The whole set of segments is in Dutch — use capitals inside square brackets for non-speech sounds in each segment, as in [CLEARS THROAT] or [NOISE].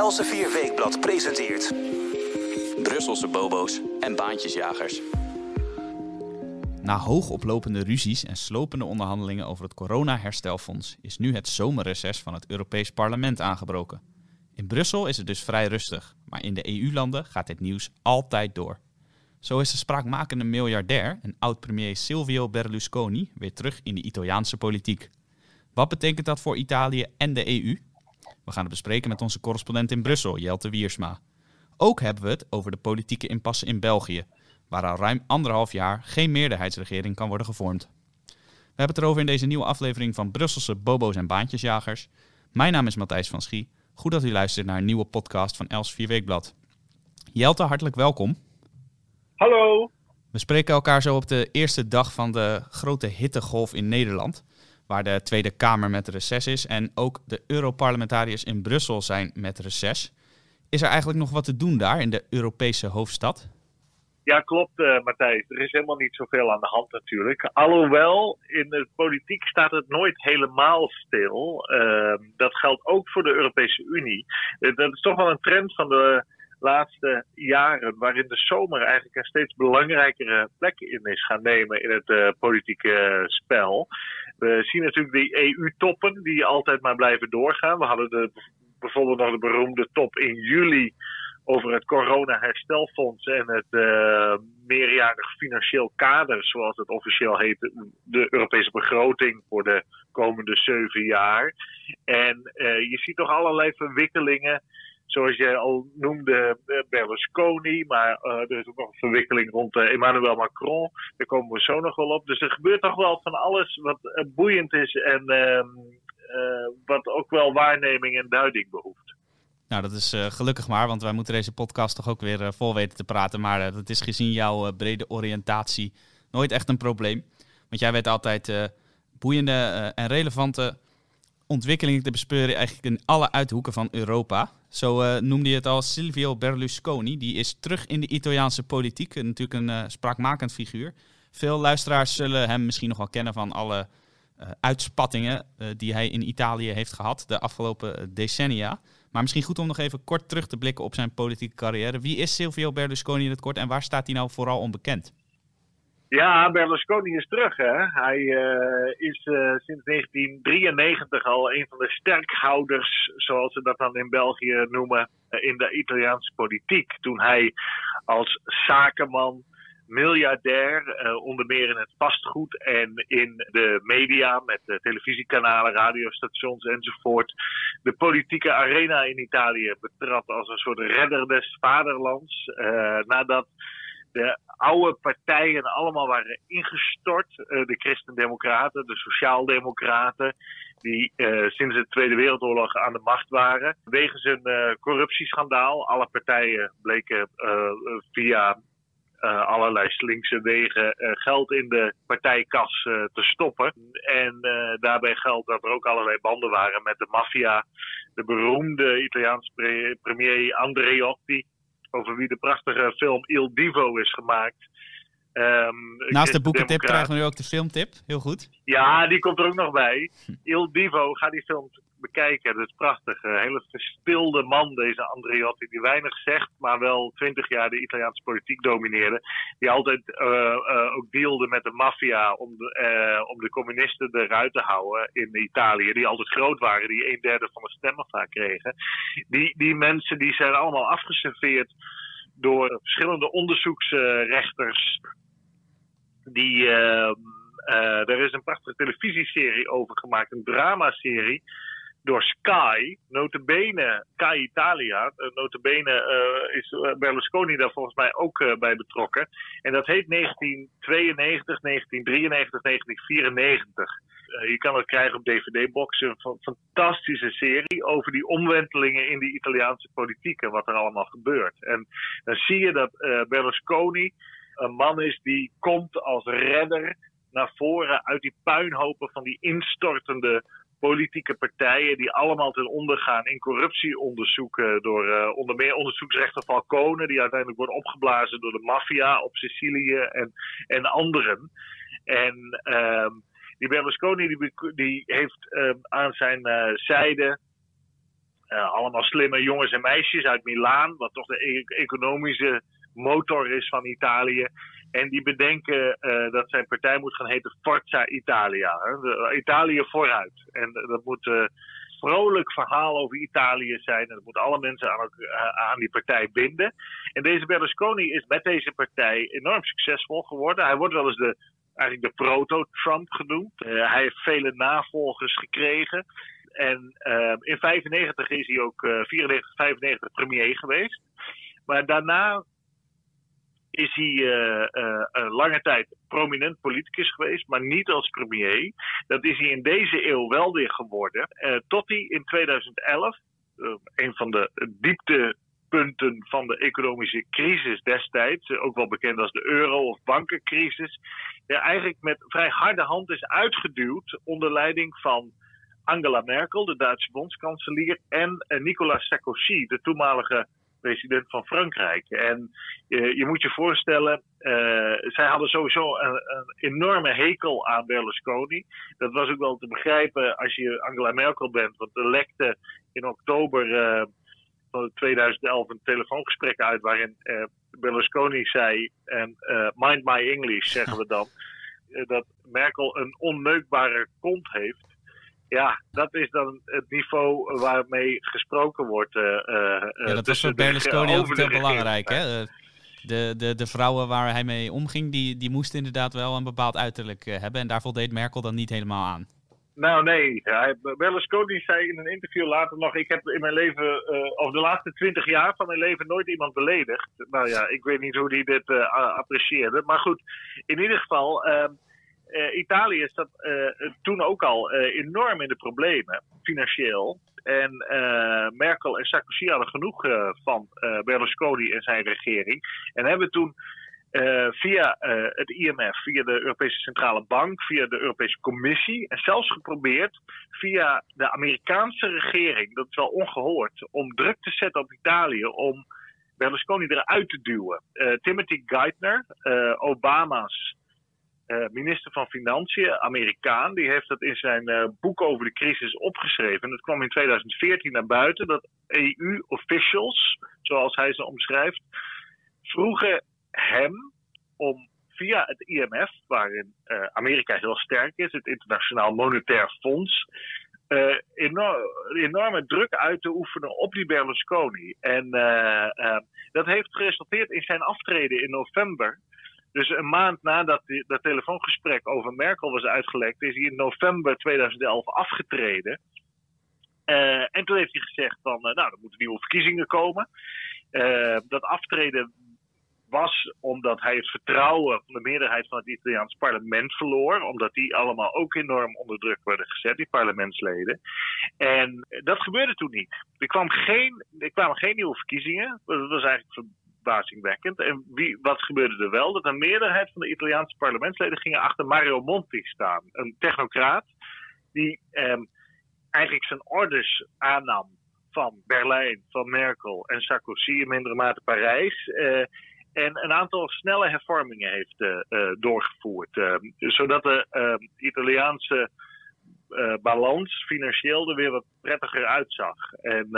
Elsevier Weekblad presenteert... Brusselse bobo's en baantjesjagers. Na hoogoplopende ruzies en slopende onderhandelingen over het corona-herstelfonds is nu het zomerreces van het Europees Parlement aangebroken. In Brussel is het dus vrij rustig, maar in de EU-landen gaat dit nieuws altijd door. Zo is de spraakmakende miljardair en oud-premier Silvio Berlusconi weer terug in de Italiaanse politiek. Wat betekent dat voor Italië en de EU? We gaan het bespreken met onze correspondent in Brussel, Jelte Wiersma. Ook hebben we het over de politieke impasse in België, waar al ruim anderhalf jaar geen meerderheidsregering kan worden gevormd. We hebben het erover in deze nieuwe aflevering van Brusselse Bobo's en Baantjesjagers. Mijn naam is Matthijs van Schie. Goed dat u luistert naar een nieuwe podcast van Els Vierweekblad. Jelte, hartelijk welkom. Hallo. We spreken elkaar zo op de eerste dag van de grote hittegolf in Nederland, waar de Tweede Kamer met reces is en ook de Europarlementariërs in Brussel zijn met reces. Is er eigenlijk nog wat te doen daar in de Europese hoofdstad? Ja, klopt, uh, Matthijs. Er is helemaal niet zoveel aan de hand natuurlijk. Alhoewel, in de politiek staat het nooit helemaal stil. Uh, dat geldt ook voor de Europese Unie. Uh, dat is toch wel een trend van de laatste jaren, waarin de zomer eigenlijk een steeds belangrijkere plek in is gaan nemen in het politieke spel. We zien natuurlijk die EU-toppen die altijd maar blijven doorgaan. We hadden de, bijvoorbeeld nog de beroemde top in juli over het corona-herstelfonds en het uh, meerjarig financieel kader, zoals het officieel heet, de Europese begroting voor de komende zeven jaar. En uh, je ziet toch allerlei verwikkelingen, zoals je al noemde, Berlusconi, maar uh, er is ook nog een verwikkeling rond Emmanuel Macron. Daar komen we zo nog wel op. Dus er gebeurt toch wel van alles wat boeiend is en ehm, wat ook wel waarneming en duiding behoeft. Nou, dat is gelukkig maar, want wij moeten deze podcast toch ook weer uh, vol weten te praten. Maar dat is gezien jouw brede oriëntatie nooit echt een probleem. Want jij weet altijd boeiende en relevante ontwikkelingen te bespeuren eigenlijk in alle uithoeken van Europa. Zo noemde je het al Silvio Berlusconi. Die is terug in de Italiaanse politiek. Natuurlijk een spraakmakend figuur. Veel luisteraars zullen hem misschien nog wel kennen van alle uitspattingen die hij in Italië heeft gehad de afgelopen decennia. Maar misschien goed om nog even kort terug te blikken op zijn politieke carrière. Wie is Silvio Berlusconi in het kort en waar staat hij nou vooral onbekend? Ja, Berlusconi is terug. Hè? Hij uh, is uh, sinds 1993 al een van de sterkhouders, zoals ze dat dan in België noemen, uh, in de Italiaanse politiek. Toen hij als zakenman miljardair, uh, onder meer in het vastgoed en in de media met de televisiekanalen, radiostations enzovoort, de politieke arena in Italië betrad als een soort redder des vaderlands. Nadat de oude partijen allemaal waren ingestort, uh, de Christendemocraten, de Sociaaldemocraten, die uh, sinds de Tweede Wereldoorlog aan de macht waren. Wegens een uh, corruptieschandaal. Alle partijen bleken via allerlei slinkse wegen geld in de partijkas te stoppen. En daarbij geldt dat er ook allerlei banden waren met de maffia. De beroemde Italiaanse pre premier Andreotti, over wie de prachtige film Il Divo is gemaakt. Um, Naast de boekentip krijgen we nu ook de filmtip. Heel goed. Ja, die komt er ook nog bij. Il Divo, ga die film bekijken. Dat is prachtig. Een hele verspilde man, deze Andreotti, die weinig zegt, maar wel twintig jaar de Italiaanse politiek domineerde. Die altijd uh, uh, ook dealde met de maffia om de, om de communisten eruit te houden in Italië. Die altijd groot waren, die een derde van de stemmen vaak kregen. Die, die mensen die zijn allemaal afgeserveerd door verschillende onderzoeksrechters. Die, uh, er is een prachtige televisieserie over gemaakt, een dramaserie door Sky, notabene Sky Italia, uh, notabene uh, is Berlusconi daar volgens mij ook bij betrokken. En dat heet 1992, 1993, 1994. je kan het krijgen op DVD-box, een fantastische serie over die omwentelingen in die Italiaanse politiek en wat er allemaal gebeurt. En dan zie je dat Berlusconi een man is die komt als redder naar voren uit die puinhopen van die instortende politieke partijen die allemaal ten onder gaan in corruptieonderzoeken door uh, onder meer onderzoeksrechter Falcone, die uiteindelijk wordt opgeblazen door de maffia op Sicilië en, en anderen. En uh, die Berlusconi die, die heeft uh, aan zijn uh, zijde allemaal slimme jongens en meisjes uit Milaan, wat toch de e-, economische motor is van Italië. En die bedenken dat zijn partij moet gaan heten Forza Italia. Hè? Italië vooruit. En dat moet vrolijk verhaal over Italië zijn. En dat moeten alle mensen aan, aan, die partij binden. En deze Berlusconi is met deze partij enorm succesvol geworden. Hij wordt wel eens de, eigenlijk de proto-Trump genoemd. Hij heeft vele navolgers gekregen. En uh, in 95 is hij ook uh, 94, 95 premier geweest. Maar daarna is hij uh, lange tijd prominent politicus geweest, maar niet als premier. Dat is hij in deze eeuw wel weer geworden. tot hij in 2011, een van de dieptepunten van de economische crisis destijds, ook wel bekend als de euro- of bankencrisis, eigenlijk met vrij harde hand is uitgeduwd onder leiding van Angela Merkel, de Duitse bondskanselier, en Nicolas Sarkozy, de toenmalige president van Frankrijk. En uh, je moet je voorstellen, uh, zij hadden sowieso een, een, enorme hekel aan Berlusconi. Dat was ook wel te begrijpen als je Angela Merkel bent, want er lekte in oktober uh, van 2011 een telefoongesprek uit waarin Berlusconi zei, en mind my English zeggen we dan, [LAUGHS] dat Merkel een onneukbare kont heeft. Ja, dat is dan het niveau waarmee gesproken wordt. Uh, ja, dat was voor Berlusconi ook heel belangrijk. Hè? De, de, de vrouwen waar hij mee omging, die, die moesten inderdaad wel een bepaald uiterlijk hebben. En daar voldeed Merkel dan niet helemaal aan. Nou nee, hij, Berlusconi zei in een interview later nog: Ik heb in mijn leven, uh, over de laatste twintig jaar van mijn leven, nooit iemand beledigd. Nou ja, ik weet niet hoe hij dit uh, apprecieerde. Maar goed, in ieder geval. Uh, uh, Italië zat uh, toen ook al uh, enorm in de problemen, financieel. En Merkel en Sarkozy hadden genoeg van Berlusconi en zijn regering. En hebben toen via het IMF, via de Europese Centrale Bank, via de Europese Commissie en zelfs geprobeerd via de Amerikaanse regering, dat is wel ongehoord, om druk te zetten op Italië om Berlusconi eruit te duwen. Timothy Geithner, Obama's uh, minister van Financiën, Amerikaan, die heeft dat in zijn uh, boek over de crisis opgeschreven. En dat kwam in 2014 naar buiten dat EU-officials, zoals hij ze omschrijft, vroegen hem om via het IMF, waarin uh, Amerika heel sterk is, het Internationaal Monetair Fonds, enorm, enorme druk uit te oefenen op die Berlusconi. En dat heeft geresulteerd in zijn aftreden in november dus een maand nadat die, dat telefoongesprek over Merkel was uitgelekt, is hij in november 2011 afgetreden. Uh, en toen heeft hij gezegd van, uh, nou, er moeten nieuwe verkiezingen komen. Uh, dat aftreden was omdat hij het vertrouwen van de meerderheid van het Italiaans parlement verloor. Omdat die allemaal ook enorm onder druk werden gezet, die parlementsleden. En dat gebeurde toen niet. Er, kwam geen, er kwamen geen nieuwe verkiezingen. Dat was eigenlijk verbazingwekkend. En wie, wat gebeurde er wel? Dat een meerderheid van de Italiaanse parlementsleden gingen achter Mario Monti staan. Een technocraat die eh, eigenlijk zijn orders aannam van Berlijn, van Merkel en Sarkozy, in mindere mate Parijs. Uh, en een aantal snelle hervormingen heeft uh, doorgevoerd. Ehm, zodat de ehm, Italiaanse eh, balans financieel er weer wat prettiger uitzag. En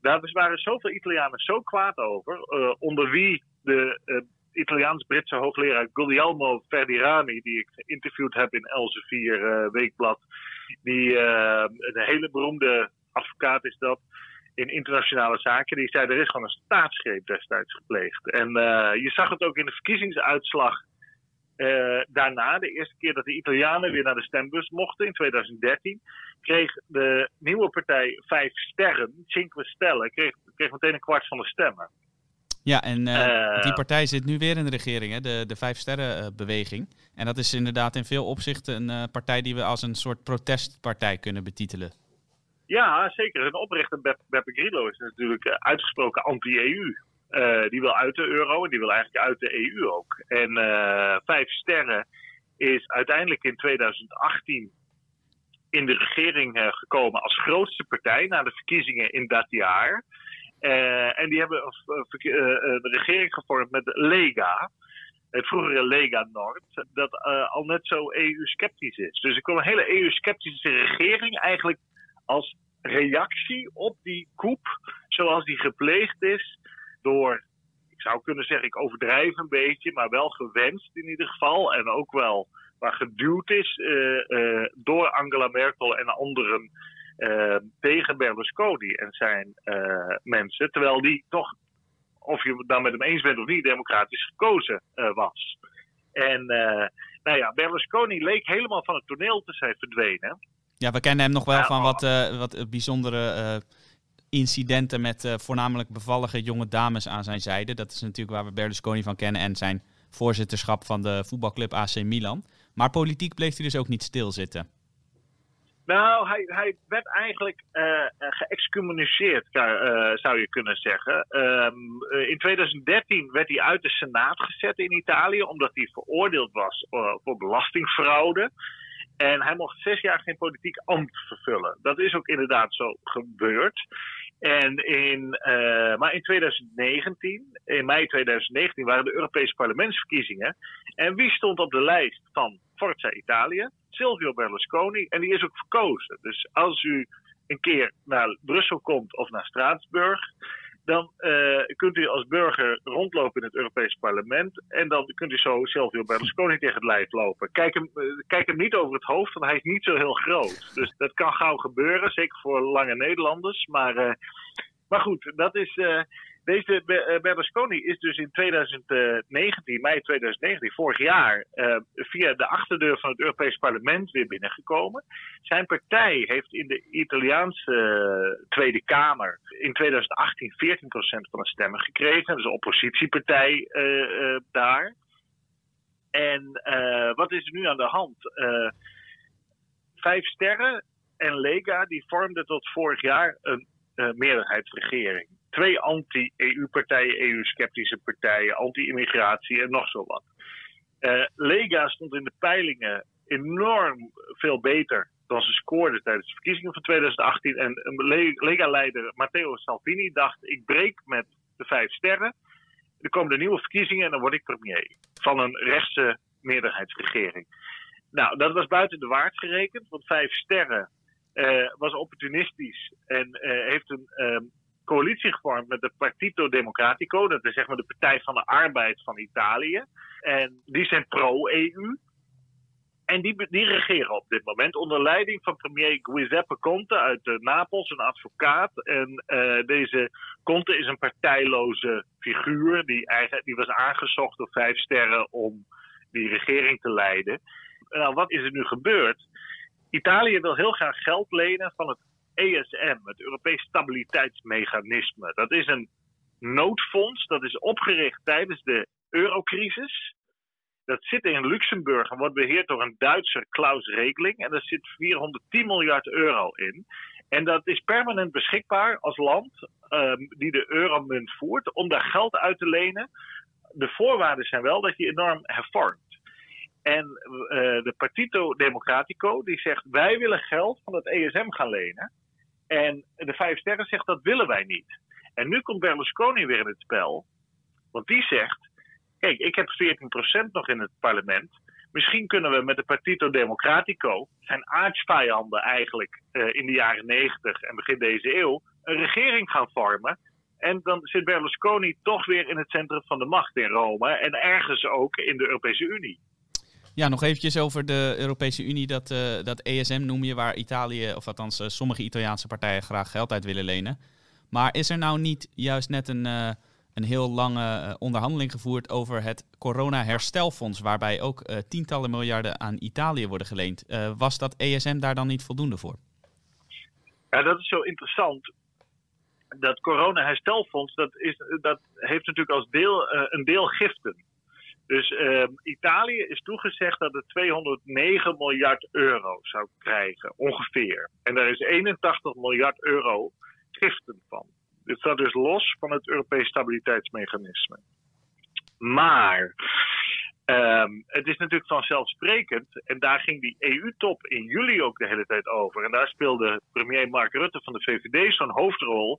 daar waren zoveel Italianen zo kwaad over, uh, onder wie de uh, Italiaans-Britse hoogleraar Guglielmo Ferdirani, die ik geïnterviewd heb in Elsevier uh, Weekblad, die een hele beroemde advocaat is dat in internationale zaken, die zei er is gewoon een staatsgreep destijds gepleegd. En je zag het ook in de verkiezingsuitslag daarna, de eerste keer dat de Italianen weer naar de stembus mochten in 2013, kreeg de nieuwe partij Vijf Sterren, Cinque Stelle, kreeg, kreeg meteen een kwart van de stemmen. Ja, en uh, uh, die partij zit nu weer in de regering, hè? De, de Vijf Sterren-beweging. En dat is inderdaad in veel opzichten een partij die we als een soort protestpartij kunnen betitelen. Ja, zeker. Een oprichter, Beppe Grillo, is natuurlijk uitgesproken anti-EU. Die wil uit de euro en die wil eigenlijk uit de EU ook. En Vijf Sterren is uiteindelijk in 2018 in de regering uh, gekomen als grootste partij na de verkiezingen in dat jaar. en die hebben een regering gevormd met Lega, het vroegere Lega Nord, dat al net zo EU-sceptisch is. Dus er kwam een hele EU-sceptische regering eigenlijk als reactie op die coup, zoals die gepleegd is door, ik zou kunnen zeggen, ik overdrijf een beetje, maar wel gewenst in ieder geval. En ook wel waar geduwd is uh, door Angela Merkel en anderen uh, tegen Berlusconi en zijn mensen. Terwijl die toch, of je het dan met hem eens bent of niet, democratisch gekozen was. En nou ja, Berlusconi leek helemaal van het toneel te zijn verdwenen. Ja, we kennen hem nog wel van wat, wat bijzondere incidenten met voornamelijk bevallige jonge dames aan zijn zijde. Dat is natuurlijk waar we Berlusconi van kennen en zijn voorzitterschap van de voetbalclub AC Milan. Maar politiek bleef hij dus ook niet stilzitten. Nou, hij, werd eigenlijk uh, geëxcommuniceerd, uh, zou je kunnen zeggen. Um, in 2013 werd hij uit de Senaat gezet in Italië, omdat hij veroordeeld was voor belastingfraude. En hij mocht zes jaar geen politiek ambt vervullen. Dat is ook inderdaad zo gebeurd. En in, uh, maar in 2019, in mei 2019, waren de Europese parlementsverkiezingen. En wie stond op de lijst van Forza Italië? Silvio Berlusconi. En die is ook verkozen. Dus als u een keer naar Brussel komt of naar Straatsburg, dan uh, kunt u als burger rondlopen in het Europees Parlement. En dan kunt u zo Silvio Berlusconi tegen het lijf lopen. Kijk hem, uh, kijk hem niet over het hoofd, want hij is niet zo heel groot. Dus dat kan gauw gebeuren, zeker voor lange Nederlanders. Maar, uh, maar goed, dat is. Deze eh, Berlusconi is dus in 2019, mei 2019, vorig jaar, uh, via de achterdeur van het Europees Parlement weer binnengekomen. Zijn partij heeft in de Italiaanse Tweede Kamer in 2018 14% van de stemmen gekregen. Is een oppositiepartij daar. En wat is er nu aan de hand? Vijf sterren en Lega die vormden tot vorig jaar een meerderheidsregering twee anti-EU-partijen, EU-sceptische partijen, anti-immigratie en nog zo wat. Uh, Lega stond in de peilingen enorm veel beter dan ze scoorden tijdens de verkiezingen van 2018. En Lega-leider Matteo Salvini dacht: ik breek met de vijf sterren. Er komen de nieuwe verkiezingen en dan word ik premier van een rechtse meerderheidsregering. Nou, dat was buiten de waard gerekend, want vijf sterren uh, was opportunistisch en uh, heeft een uh, coalitie gevormd met de Partito Democratico. Dat is zeg maar de Partij van de Arbeid van Italië. En die zijn pro-EU. En die, die regeren op dit moment onder leiding van premier Giuseppe Conte uit uh, Napels, een advocaat. En uh, deze Conte is een partijloze figuur. Die, eigenlijk, die was aangezocht door vijf sterren om die regering te leiden. Nou, wat is er nu gebeurd? Italië wil heel graag geld lenen van het ESM, het Europees Stabiliteitsmechanisme. Dat is een noodfonds, dat is opgericht tijdens de eurocrisis. Dat zit in Luxemburg en wordt beheerd door een Duitser Klaus Regling. En daar zit 410 miljard euro in. En dat is permanent beschikbaar als land um, die de euromunt voert om daar geld uit te lenen. De voorwaarden zijn wel dat je enorm hervormt. En uh, de Partito Democratico die zegt wij willen geld van het ESM gaan lenen. En de Vijf Sterren zegt dat willen wij niet. En nu komt Berlusconi weer in het spel. Want die zegt: Kijk, ik heb 14% nog in het parlement. Misschien kunnen we met de Partito Democratico, zijn aardsvijanden eigenlijk uh, in de jaren 90 en begin deze eeuw, een regering gaan vormen. En dan zit Berlusconi toch weer in het centrum van de macht in Rome en ergens ook in de Europese Unie. Ja, nog eventjes over de Europese Unie, dat, uh, dat ESM noem je, waar Italië, of althans uh, sommige Italiaanse partijen graag geld uit willen lenen. Maar is er nou niet juist net een, uh, een heel lange onderhandeling gevoerd over het corona-herstelfonds, waarbij ook tientallen miljarden aan Italië worden geleend? was dat ESM daar dan niet voldoende voor? Ja, dat is zo interessant. Dat corona-herstelfonds, dat, dat heeft natuurlijk als deel een deel giften. Dus uh, Italië is toegezegd dat het 209 miljard euro zou krijgen, ongeveer. En daar is 81 miljard euro giften van. Dit staat dus los van het Europees Stabiliteitsmechanisme. Maar um, het is natuurlijk vanzelfsprekend, en daar ging die EU-top in juli ook de hele tijd over. En daar speelde premier Mark Rutte van de VVD zo'n hoofdrol.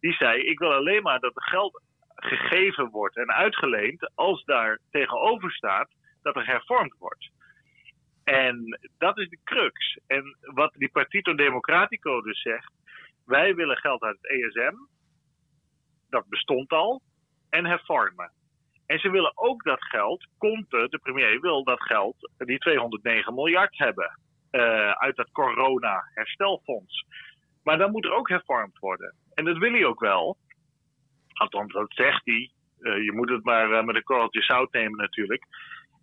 Die zei: Ik wil alleen maar dat het geld gegeven wordt en uitgeleend als daar tegenover staat dat er hervormd wordt. En dat is de crux. En wat die Partito Democratico dus zegt, wij willen geld uit het ESM, dat bestond al, en hervormen. En ze willen ook dat geld, Conte, de premier, wil dat geld, die 209 miljard hebben uh, uit dat corona-herstelfonds. Maar dan moet er ook hervormd worden. En dat wil hij ook wel. Althans, dat zegt hij. Uh, je moet het maar uh, met een korreltje zout nemen natuurlijk.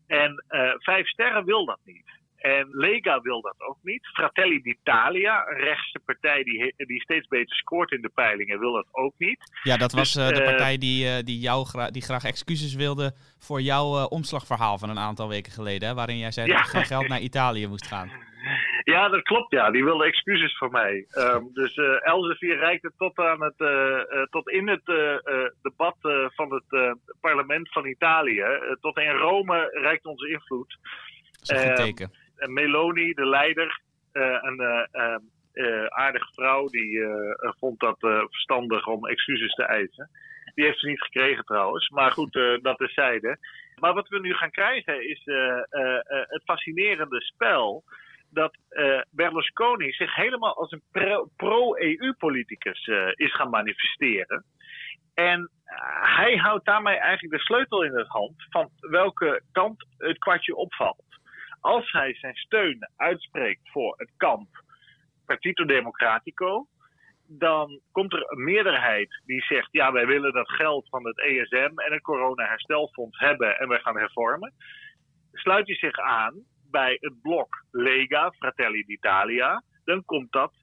En Vijf Sterren wil dat niet. En Lega wil dat ook niet. Fratelli d'Italia, een rechtse partij die, die steeds beter scoort in de peilingen, wil dat ook niet. Ja, dat was dus, de partij die, die, jou gra die graag excuses wilde voor jouw omslagverhaal van een aantal weken geleden. Hè, waarin jij zei ja. dat er geen geld [LAUGHS] naar Italië moest gaan. Ja, dat klopt. Ja, die wilde excuses voor mij. Um, dus uh, Elsevier reikte tot, aan het, tot in het debat van het parlement van Italië. tot in Rome reikt onze invloed. Dat is een teken. Meloni, de leider, eh, een eh, eh, aardige vrouw, die vond dat verstandig om excuses te eisen. Die heeft ze niet gekregen trouwens, maar goed, dat is zijde. Maar wat we nu gaan krijgen is het fascinerende spel dat uh, Berlusconi zich helemaal als een pro-EU-politicus uh, is gaan manifesteren. En uh, hij houdt daarmee eigenlijk de sleutel in de hand van welke kant het kwartje opvalt. Als hij zijn steun uitspreekt voor het kamp Partito Democratico, dan komt er een meerderheid die zegt: ja, wij willen dat geld van het ESM en het corona-herstelfonds hebben en wij gaan hervormen. Sluit hij zich aan bij het blok Lega, Fratelli d'Italia, dan komt dat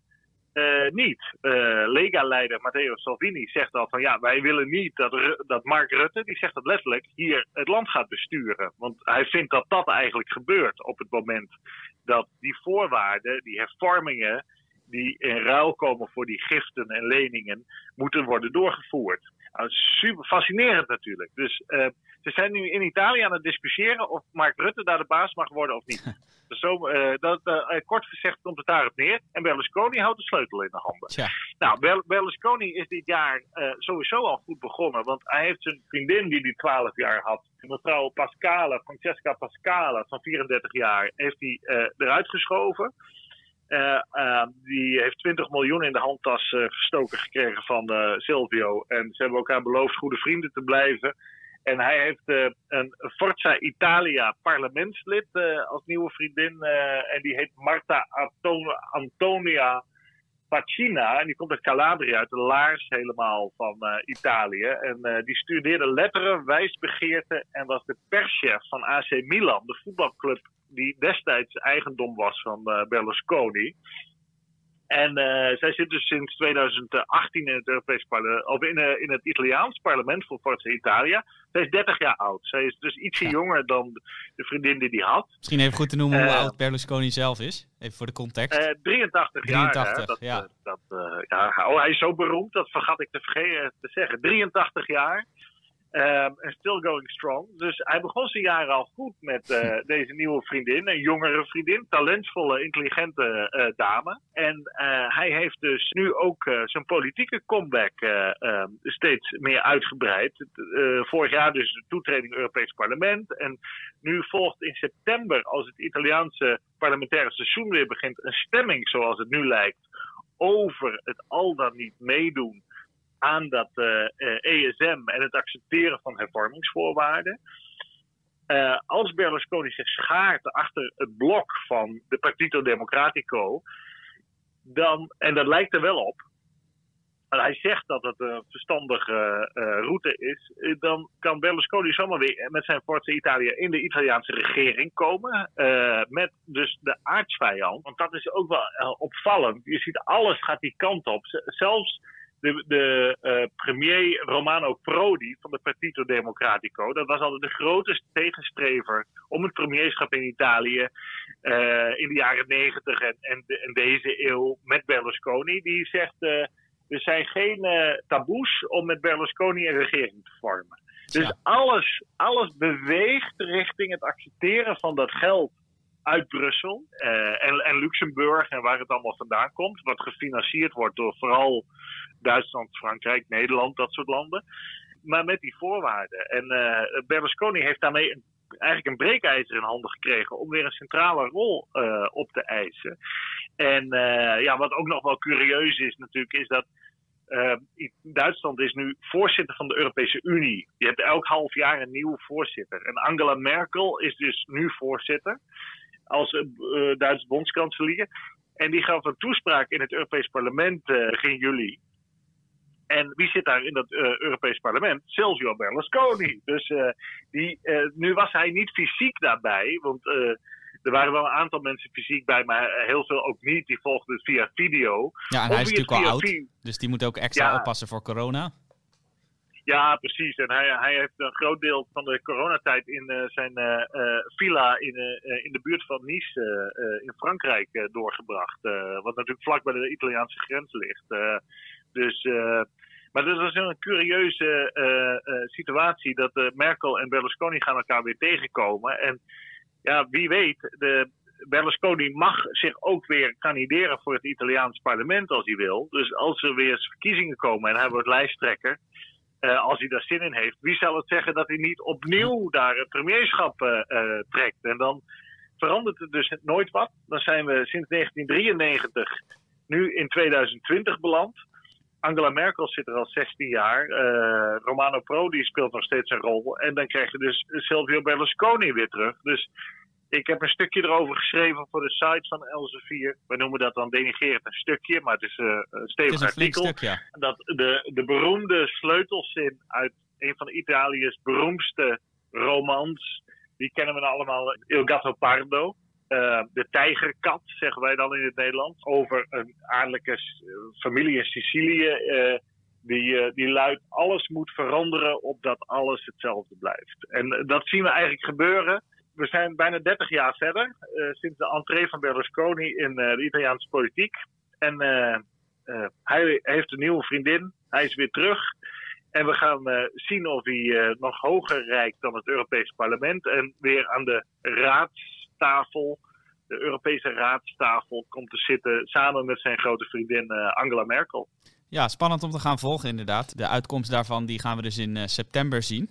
uh, niet. Uh, Lega-leider Matteo Salvini zegt al van ja, wij willen niet dat, dat Mark Rutte, die zegt dat letterlijk, hier het land gaat besturen. Want hij vindt dat dat eigenlijk gebeurt op het moment dat die voorwaarden, die hervormingen, die in ruil komen voor die giften en leningen, moeten worden doorgevoerd. Nou, super fascinerend natuurlijk. Dus uh, ze zijn nu in Italië aan het discussiëren of Mark Rutte daar de baas mag worden of niet. [LAUGHS] Dus zo, uh, dat, uh, kort gezegd komt het daarop neer. En Berlusconi houdt de sleutel in de handen. Ja. Nou, Berlusconi is dit jaar uh, sowieso al goed begonnen. Want hij heeft zijn vriendin die hij 12 jaar had. Mevrouw Pascale, Francesca Pascale van 34 jaar, heeft hij eruit geschoven. die heeft 20 miljoen in de handtas gestoken gekregen van Silvio. En ze hebben elkaar beloofd goede vrienden te blijven. En hij heeft uh, een Forza Italia parlementslid uh, als nieuwe vriendin. Uh, en die heet Marta Antonia Pacina. En die komt uit Calabria, uit de laars helemaal van Italië. En die studeerde letteren, wijsbegeerte en was de perschef van AC Milan, de voetbalclub die destijds eigendom was van Berlusconi. En uh, zij zit dus sinds 2018 in het Europees parlement, of in, uh, in het Italiaans parlement voor Forza Italia. Zij is 30 jaar oud. Zij is dus ietsje ja. jonger dan de vriendin die hij had. Misschien even goed te noemen uh, hoe oud Berlusconi zelf is. Even voor de context. 83, 83 jaar. Dat, ja. dat, ja. Oh, hij is zo beroemd, dat vergat ik te vergeten te zeggen. 83 jaar. En um, still going strong. Dus hij begon zijn jaren al goed met uh, [LAUGHS] deze nieuwe vriendin. Een jongere vriendin, talentvolle, intelligente uh, dame. En uh, hij heeft dus nu ook zijn politieke comeback um, steeds meer uitgebreid. vorig jaar dus de toetreding Europees Parlement. En nu volgt in september, als het Italiaanse parlementaire seizoen weer begint, een stemming zoals het nu lijkt. Over het al dan niet meedoen aan dat uh, uh, ESM en het accepteren van hervormingsvoorwaarden. Uh, als Berlusconi zich schaart achter het blok van de Partito Democratico, dan, en dat lijkt er wel op, en hij zegt dat het een verstandige route is, dan kan Berlusconi zomaar weer met zijn Forza Italia in de Italiaanse regering komen. met dus de aardsvijand. Want dat is ook wel opvallend. Je ziet alles gaat die kant op. Zelfs de, de uh, premier Romano Prodi van de Partito Democratico, dat was altijd de grootste tegenstrever om het premierschap in Italië uh, in de jaren negentig en, en, en, deze eeuw met Berlusconi. Die zegt, uh, er zijn geen taboes om met Berlusconi een regering te vormen. Dus ja. alles, alles beweegt richting het accepteren van dat geld uit Brussel en, en Luxemburg en waar het allemaal vandaan komt. Wat gefinancierd wordt door vooral Duitsland, Frankrijk, Nederland, dat soort landen. Maar met die voorwaarden. En uh, Berlusconi heeft daarmee eigenlijk een breekijzer in handen gekregen om weer een centrale rol op te eisen. En ja, wat ook nog wel curieus is natuurlijk, is dat Duitsland is nu voorzitter van de Europese Unie. Je hebt elk half jaar een nieuwe voorzitter. En Angela Merkel is dus nu voorzitter als uh, Duitse bondskanselier. En die gaf een toespraak in het Europees Parlement uh, begin juli. En wie zit daar in dat uh, Europees Parlement? Silvio Berlusconi. Dus die, nu was hij niet fysiek daarbij, want er waren wel een aantal mensen fysiek bij, maar heel veel ook niet. Die volgden het via video. Ja, en hij is natuurlijk al oud, dus die moet ook extra oppassen voor corona. Ja, precies. En hij, hij heeft een groot deel van de coronatijd in uh, zijn uh, villa in, in de buurt van Nice in Frankrijk doorgebracht. wat natuurlijk vlak bij de Italiaanse grens ligt. dus, maar dat was een curieuze situatie dat Merkel en Berlusconi gaan elkaar weer tegenkomen. En ja, wie weet, de, Berlusconi mag zich ook weer kandideren voor het Italiaans parlement als hij wil. Dus als er weer verkiezingen komen en hij wordt lijsttrekker uh, als hij daar zin in heeft, wie zal het zeggen dat hij niet opnieuw daar het premierschap uh, uh, trekt? En dan verandert het dus nooit wat. Dan zijn we sinds 1993 nu in 2020 beland. Angela Merkel zit er al 16 jaar. Romano Prodi speelt nog steeds een rol. En dan krijg je dus Silvio Berlusconi weer terug. Dus ik heb een stukje erover geschreven voor de site van Elsevier. We noemen dat dan denigerend een stukje, maar het is uh, een stevig artikel. Stuk, ja. Dat de, de beroemde sleutelzin uit een van Italië's beroemdste romans, die kennen we allemaal, Il Gatto Pardo. Uh, de tijgerkat, zeggen wij dan in het Nederlands. Over een adellijke familie in Sicilië. Uh, die, die luidt: alles moet veranderen opdat alles hetzelfde blijft. En dat zien we eigenlijk gebeuren we zijn bijna 30 jaar verder, uh, sinds de entree van Berlusconi in uh, de Italiaanse politiek. En uh, hij heeft een nieuwe vriendin, hij is weer terug. En we gaan zien of hij nog hoger reikt dan het Europese parlement. En weer aan de raadstafel, de Europese raadstafel, komt te zitten samen met zijn grote vriendin Angela Merkel. Ja, spannend om te gaan volgen inderdaad. De uitkomst daarvan die gaan we dus in september zien.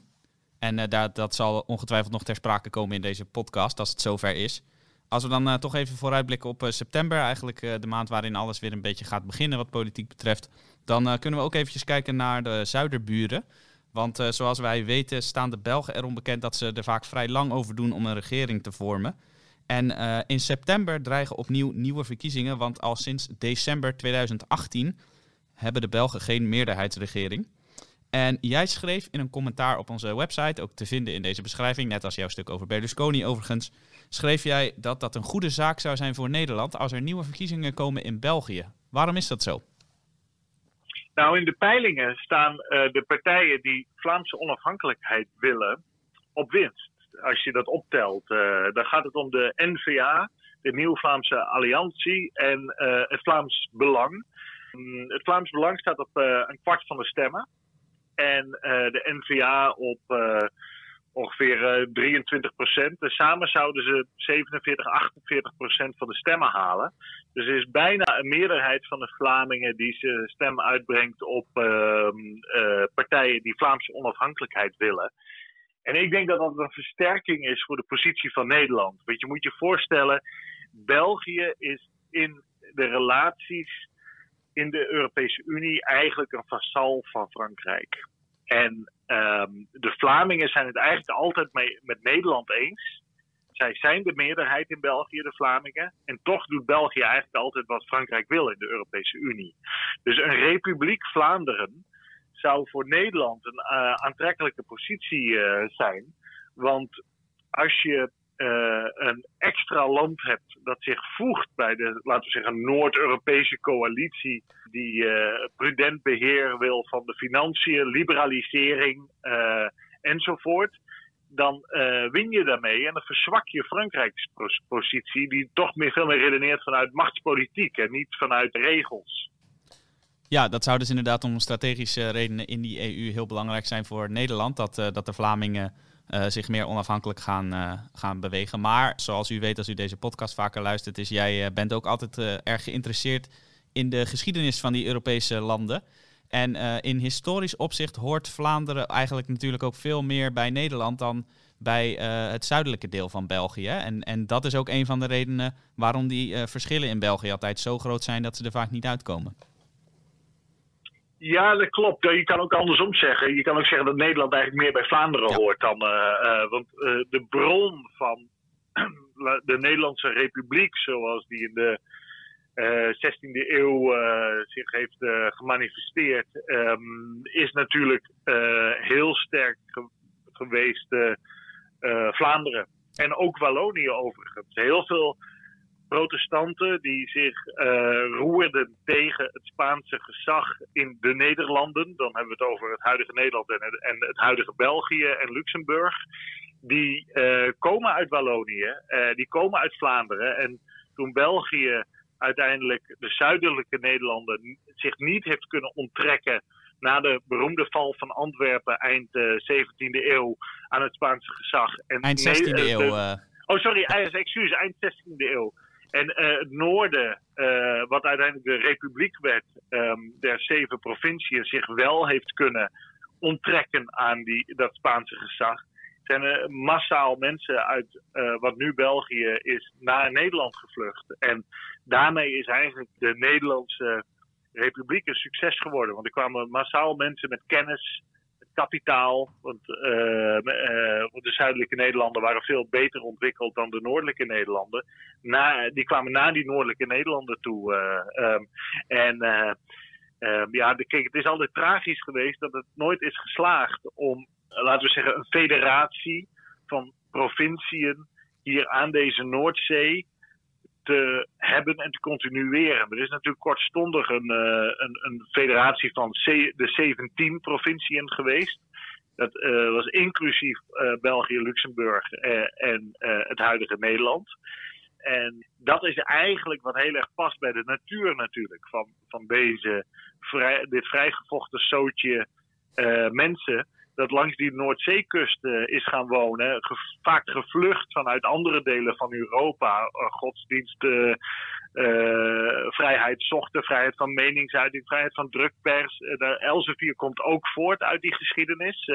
En uh, dat, zal ongetwijfeld nog ter sprake komen in deze podcast, als het zover is. Als we dan uh, toch even vooruitblikken op uh, september, eigenlijk de maand waarin alles weer een beetje gaat beginnen wat politiek betreft, dan kunnen we ook eventjes kijken naar de zuiderburen. Want zoals wij weten staan de Belgen erom bekend dat ze er vaak vrij lang over doen om een regering te vormen. En in september dreigen opnieuw nieuwe verkiezingen, want al sinds december 2018 hebben de Belgen geen meerderheidsregering. En jij schreef in een commentaar op onze website, ook te vinden in deze beschrijving, net als jouw stuk over Berlusconi overigens, schreef jij dat dat een goede zaak zou zijn voor Nederland als er nieuwe verkiezingen komen in België. Waarom is dat zo? Nou, in de peilingen staan uh, de partijen die Vlaamse onafhankelijkheid willen op winst. Als je dat optelt, uh, dan gaat het om de NVA, de Nieuw Vlaamse Alliantie en uh, het Vlaams Belang. Um, het Vlaams Belang staat op een kwart van de stemmen. En uh, de NVA op uh, ongeveer uh, 23 procent. Dus samen zouden ze 47, 48 procent van de stemmen halen. Dus er is bijna een meerderheid van de Vlamingen die zijn stem uitbrengt op ehm, partijen die Vlaamse onafhankelijkheid willen. En ik denk dat dat een versterking is voor de positie van Nederland. Want je moet je voorstellen, België is in de relaties in de Europese Unie eigenlijk een vasal van Frankrijk. En um, de Vlamingen zijn het eigenlijk altijd mee, met Nederland eens. Zij zijn de meerderheid in België, de Vlamingen. En toch doet België eigenlijk altijd wat Frankrijk wil in de Europese Unie. Dus een republiek Vlaanderen zou voor Nederland een uh, aantrekkelijke positie uh, zijn. Want als je uh, een extra land hebt dat zich voegt bij de, laten we zeggen, Noord-Europese coalitie, die uh, prudent beheer wil van de financiën, liberalisering uh, enzovoort, dan win je daarmee en dan verzwak je Frankrijks positie, die toch meer, veel meer redeneert vanuit machtspolitiek en niet vanuit regels. Ja, dat zou dus inderdaad om strategische redenen in die EU heel belangrijk zijn voor Nederland, dat, dat de Vlamingen uh, zich meer onafhankelijk gaan, uh, gaan bewegen. Maar zoals u weet, als u deze podcast vaker luistert, is jij uh, bent ook altijd erg geïnteresseerd in de geschiedenis van die Europese landen. En in historisch opzicht hoort Vlaanderen eigenlijk natuurlijk ook veel meer bij Nederland dan bij het zuidelijke deel van België. En, en dat is ook een van de redenen waarom die verschillen in België altijd zo groot zijn dat ze er vaak niet uitkomen. Ja, dat klopt. Je kan ook andersom zeggen. Je kan ook zeggen dat Nederland eigenlijk meer bij Vlaanderen hoort dan. want de bron van [CLEARS THROAT] de Nederlandse Republiek, zoals die in de 16e eh, eeuw uh, zich heeft uh, gemanifesteerd, um, is natuurlijk heel sterk ge geweest Vlaanderen. En ook Wallonië overigens. Heel veel protestanten die zich roerden tegen het Spaanse gezag in de Nederlanden. Dan hebben we het over het huidige Nederland en, en het huidige België en Luxemburg die uh, komen uit Wallonië, uh, die komen uit Vlaanderen. En toen België uiteindelijk de zuidelijke Nederlanden zich niet heeft kunnen onttrekken na de beroemde val van Antwerpen eind uh, eh, 17e eeuw aan het Spaanse gezag. En eind 16e eeuw. Oh, sorry, excuus, eind 16e eeuw. En het noorden, wat uiteindelijk de republiek werd, um, der zeven provinciën, zich wel heeft kunnen onttrekken aan die, dat Spaanse gezag zijn er massaal mensen uit uh, wat nu België is naar Nederland gevlucht. En daarmee is eigenlijk de Nederlandse Republiek een succes geworden. Want er kwamen massaal mensen met kennis, kapitaal. Want uh, uh, de zuidelijke Nederlanden waren veel beter ontwikkeld dan de noordelijke Nederlanden. Na, die kwamen naar die noordelijke Nederlanden toe. Um, en um, ja, kijk, het is altijd tragisch geweest dat het nooit is geslaagd om laten we zeggen, een federatie van provinciën hier aan deze Noordzee te hebben en te continueren. Er is natuurlijk kortstondig een, uh, een, een federatie van de 17 provinciën geweest. Dat uh, was inclusief uh, België, Luxemburg en het huidige Nederland. En dat is eigenlijk wat heel erg past bij de natuur natuurlijk. Van, van deze vrij, dit vrijgevochten zootje mensen dat langs die Noordzeekust uh, is gaan wonen. vaak gevlucht vanuit andere delen van Europa. Uh, godsdienst, uh, vrijheid zochten, vrijheid van meningsuiting, vrijheid van drukpers. de Elsevier komt ook voort uit die geschiedenis.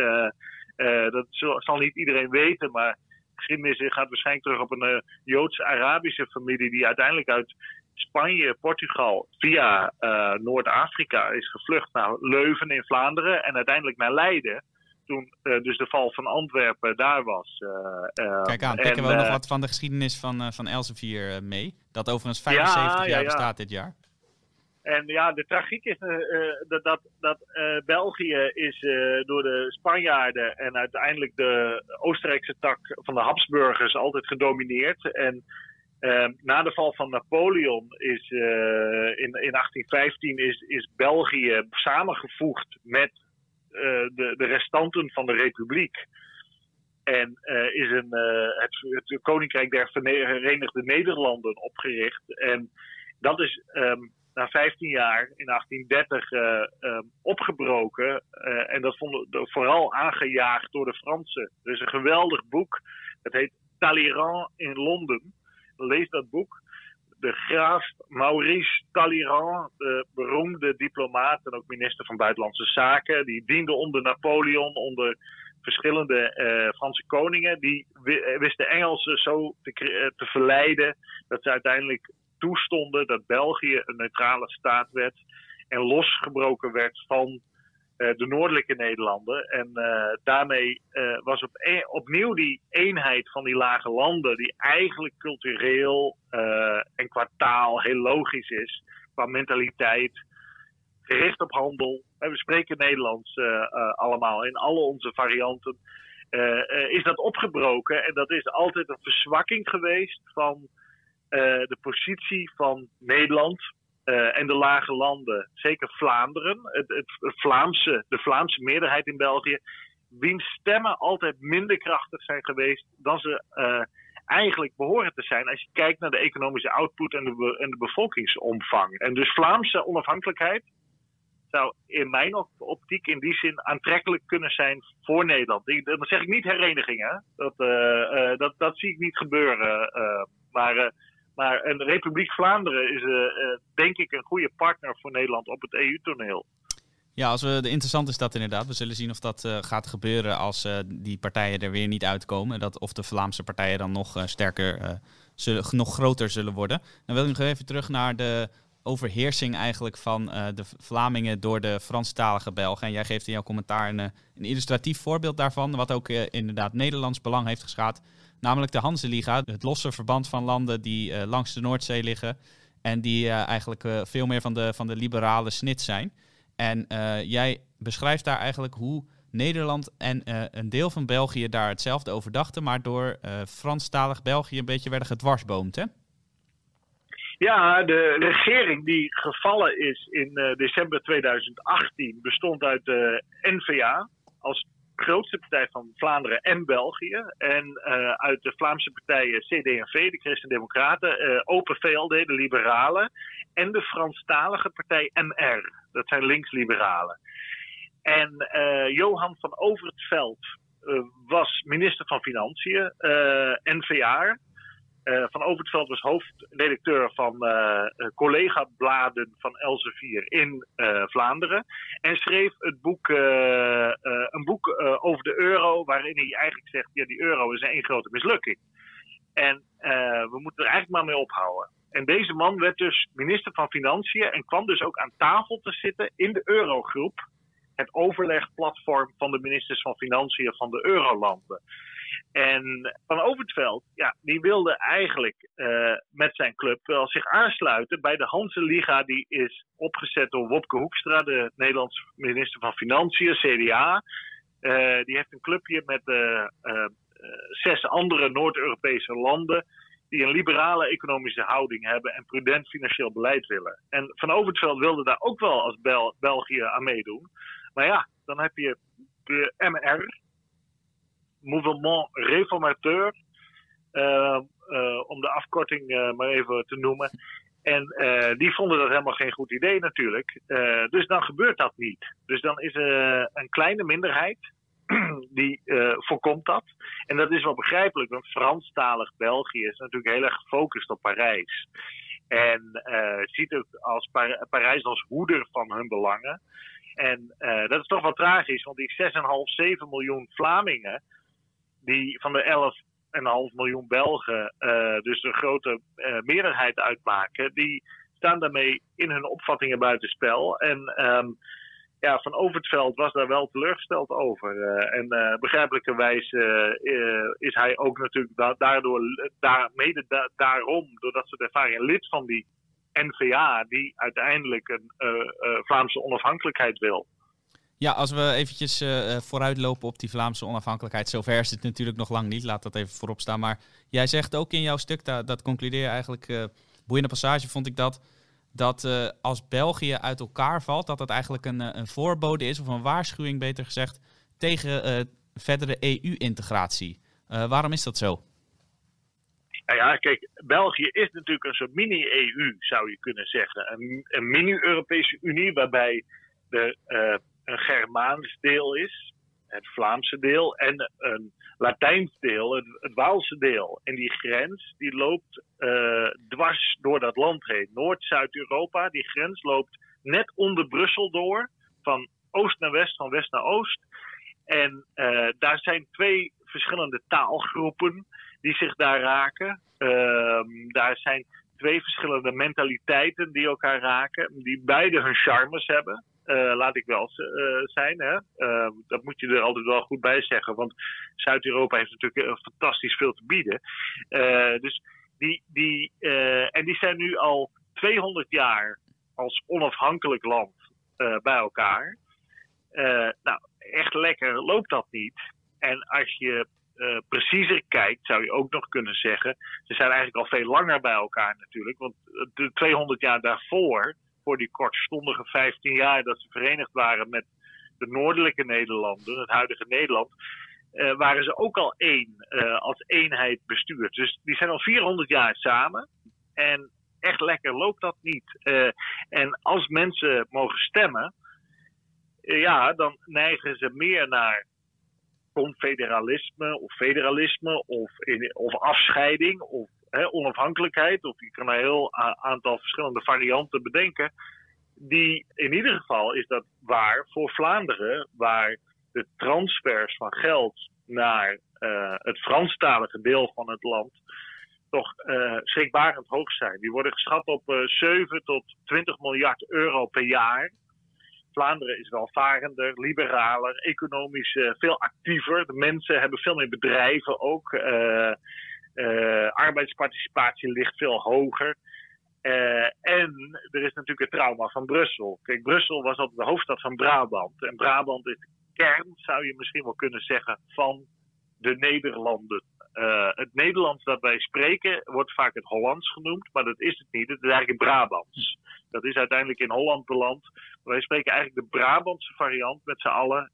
dat zal, niet iedereen weten, maar geschiedenis gaat waarschijnlijk terug op een Joods-Arabische familie die uiteindelijk uit Spanje, Portugal via Noord-Afrika is gevlucht naar Leuven in Vlaanderen en uiteindelijk naar Leiden toen uh, dus de val van Antwerpen daar was. Uh, Kijk aan, pikken we ook nog wat van de geschiedenis van, van Elsevier mee. Dat overigens 75 jaar bestaat dit jaar. En ja, de tragiek is dat, dat, dat België is door de Spanjaarden en uiteindelijk de Oostenrijkse tak van de Habsburgers altijd gedomineerd. En na de val van Napoleon is in, in 1815 is, is België samengevoegd met eh, de, de restanten van de republiek. En uh, is een, uh, het, het, Koninkrijk der Verenigde Nederlanden opgericht. En dat is um, na 15 jaar, in 1830, uh, um, opgebroken. en dat vond vooral aangejaagd door de Fransen. Er is een geweldig boek. Het heet Talleyrand in Londen. Lees dat boek de graaf Maurice Talleyrand, de beroemde diplomaat en ook minister van Buitenlandse Zaken, die diende onder Napoleon, onder verschillende uh, Franse koningen. Die wist de Engelsen zo te, eh, te verleiden dat ze uiteindelijk toestonden dat België een neutrale staat werd en losgebroken werd van eh, de noordelijke Nederlanden. En uh, daarmee uh, was op e opnieuw die eenheid van die lage landen, die eigenlijk cultureel en qua taal heel logisch is, qua mentaliteit, gericht op handel. we spreken Nederlands allemaal in alle onze varianten. is dat opgebroken en dat is altijd een verzwakking geweest van de positie van Nederland uh, en de lage landen, zeker Vlaanderen, het, het, Vlaamse, de Vlaamse meerderheid in België, wiens stemmen altijd minder krachtig zijn geweest dan ze uh, eigenlijk behoren te zijn als je kijkt naar de economische output en de, en de bevolkingsomvang. En dus Vlaamse onafhankelijkheid zou in mijn optiek in die zin aantrekkelijk kunnen zijn voor Nederland. Dan zeg ik niet hereniging, hè? Dat, uh, dat, dat zie ik niet gebeuren. maar maar een Republiek Vlaanderen is uh, denk ik een goede partner voor Nederland op het EU-toneel. Ja, als we, interessant is dat inderdaad. We zullen zien of dat uh, gaat gebeuren als die partijen er weer niet uitkomen. Dat, of de Vlaamse partijen dan nog sterker, zullen, nog groter zullen worden. Dan wil ik nog even terug naar de overheersing eigenlijk van de Vlamingen door de Franstalige Belgen. En jij geeft in jouw commentaar een, een illustratief voorbeeld daarvan, wat ook inderdaad Nederlands belang heeft geschaad. Namelijk de Hanseliga, het losse verband van landen die langs de Noordzee liggen. En die eigenlijk veel meer van de, van de liberale snit zijn. En jij beschrijft daar eigenlijk hoe Nederland en een deel van België daar hetzelfde over dachten, maar door Franstalig België een beetje werden gedwarsboomd, hè? Ja, de regering die gevallen is in december 2018 bestond uit de NVA als grootste partij van Vlaanderen en België. En uit de Vlaamse partijen CD&V, de Christen-Democraten, Open VLD, de Liberalen. En de Franstalige partij MR, dat zijn linksliberalen. En uh, Johan van Overtveld was minister van Financiën, NVA. Van Overtveld was hoofdredacteur van collega-bladen van Elsevier in Vlaanderen. En schreef het boek, een boek over de euro, waarin hij eigenlijk zegt: ja, die euro is één grote mislukking. En we moeten er eigenlijk maar mee ophouden. En deze man werd dus minister van Financiën en kwam dus ook aan tafel te zitten in de Eurogroep. Het overlegplatform van de ministers van Financiën van de Eurolanden. En Van Overtveld, ja, die wilde eigenlijk uh, met zijn club wel zich aansluiten bij de Hanse Liga. Die is opgezet door Wopke Hoekstra, de Nederlandse minister van Financiën, CDA. Uh, die heeft een clubje met uh, zes andere Noord-Europese landen die een liberale economische houding hebben en prudent financieel beleid willen. En Van Overtveld wilde daar ook wel als Bel België aan meedoen. Maar ja, dan heb je de MR, Mouvement Réformateur, uh, uh, om de afkorting uh, maar even te noemen. En die vonden dat helemaal geen goed idee natuurlijk. dus dan gebeurt dat niet. Dus dan is er een kleine minderheid [CLEARS THROAT] die voorkomt dat. En dat is wel begrijpelijk, want Franstalig België is natuurlijk heel erg gefocust op Parijs. En ziet het als Par Parijs als hoeder van hun belangen. En dat is toch wel tragisch, want die 6,5, 7 miljoen Vlamingen, die van de 11,5 miljoen Belgen dus een grote meerderheid uitmaken, die staan daarmee in hun opvattingen buitenspel. En um, ja, Van Overtveld was daar wel teleurgesteld over. Uh, en uh, begrijpelijkerwijs is hij ook natuurlijk da daardoor, daar, mede da daarom, doordat ze ervaring lid van die NVA, die uiteindelijk een Vlaamse onafhankelijkheid wil. Ja, als we eventjes vooruitlopen op die Vlaamse onafhankelijkheid, zover is het natuurlijk nog lang niet, laat dat even voorop staan. Maar jij zegt ook in jouw stuk, dat, dat concludeer je eigenlijk, boeiende passage vond ik dat dat uh, als België uit elkaar valt, dat dat eigenlijk een, een voorbode is, of een waarschuwing beter gezegd, tegen uh, verdere EU-integratie. Uh, waarom is dat zo? Nou ja, kijk, België is natuurlijk een soort mini-EU, zou je kunnen zeggen. Een, een mini-Europese Unie waarbij er een Germaans deel is, het Vlaamse deel, en een Latijns deel, het, Waalse deel. En die grens die loopt uh, dwars door dat land heen. Noord-Zuid-Europa, die grens loopt net onder Brussel door, van oost naar west, van west naar oost. En uh, daar zijn twee verschillende taalgroepen die zich daar raken. Uh, daar zijn twee verschillende mentaliteiten die elkaar raken, die beide hun charmes hebben. Uh, laat ik wel uh, zijn. Hè? Uh, dat moet je er altijd wel goed bij zeggen. Want Zuid-Europa heeft natuurlijk fantastisch veel te bieden. dus die, die, en die zijn nu al 200 jaar als onafhankelijk land bij elkaar. nou, echt lekker loopt dat niet. En als je preciezer kijkt, zou je ook nog kunnen zeggen. Ze zijn eigenlijk al veel langer bij elkaar natuurlijk. Want de 200 jaar daarvoor die kortstondige 15 jaar dat ze verenigd waren met de noordelijke Nederlanden, het huidige Nederland, uh, waren ze ook al één, uh, als eenheid bestuurd. Dus die zijn al 400 jaar samen. En echt lekker loopt dat niet. Uh, en als mensen mogen stemmen, ja, dan neigen ze meer naar confederalisme of federalisme of, of afscheiding of onafhankelijkheid, of je kan een heel aantal verschillende varianten bedenken. die in ieder geval is dat waar voor Vlaanderen, waar de transfers van geld naar uh, het Franstalige deel van het land toch uh, schrikbarend hoog zijn. Die worden geschat op uh, 7 tot 20 miljard euro per jaar. Vlaanderen is welvarender, liberaler, economisch veel actiever. De mensen hebben veel meer bedrijven ook. Arbeidsparticipatie ligt veel hoger. Uh, en er is natuurlijk het trauma van Brussel. Kijk, Brussel was altijd de hoofdstad van Brabant. En Brabant is de kern, zou je misschien wel kunnen zeggen, van de Nederlanden. Uh, het Nederlands dat wij spreken wordt vaak het Hollands genoemd, maar dat is het niet. Het is eigenlijk Brabants. Dat is uiteindelijk in Holland beland. Wij spreken eigenlijk de Brabantse variant met z'n allen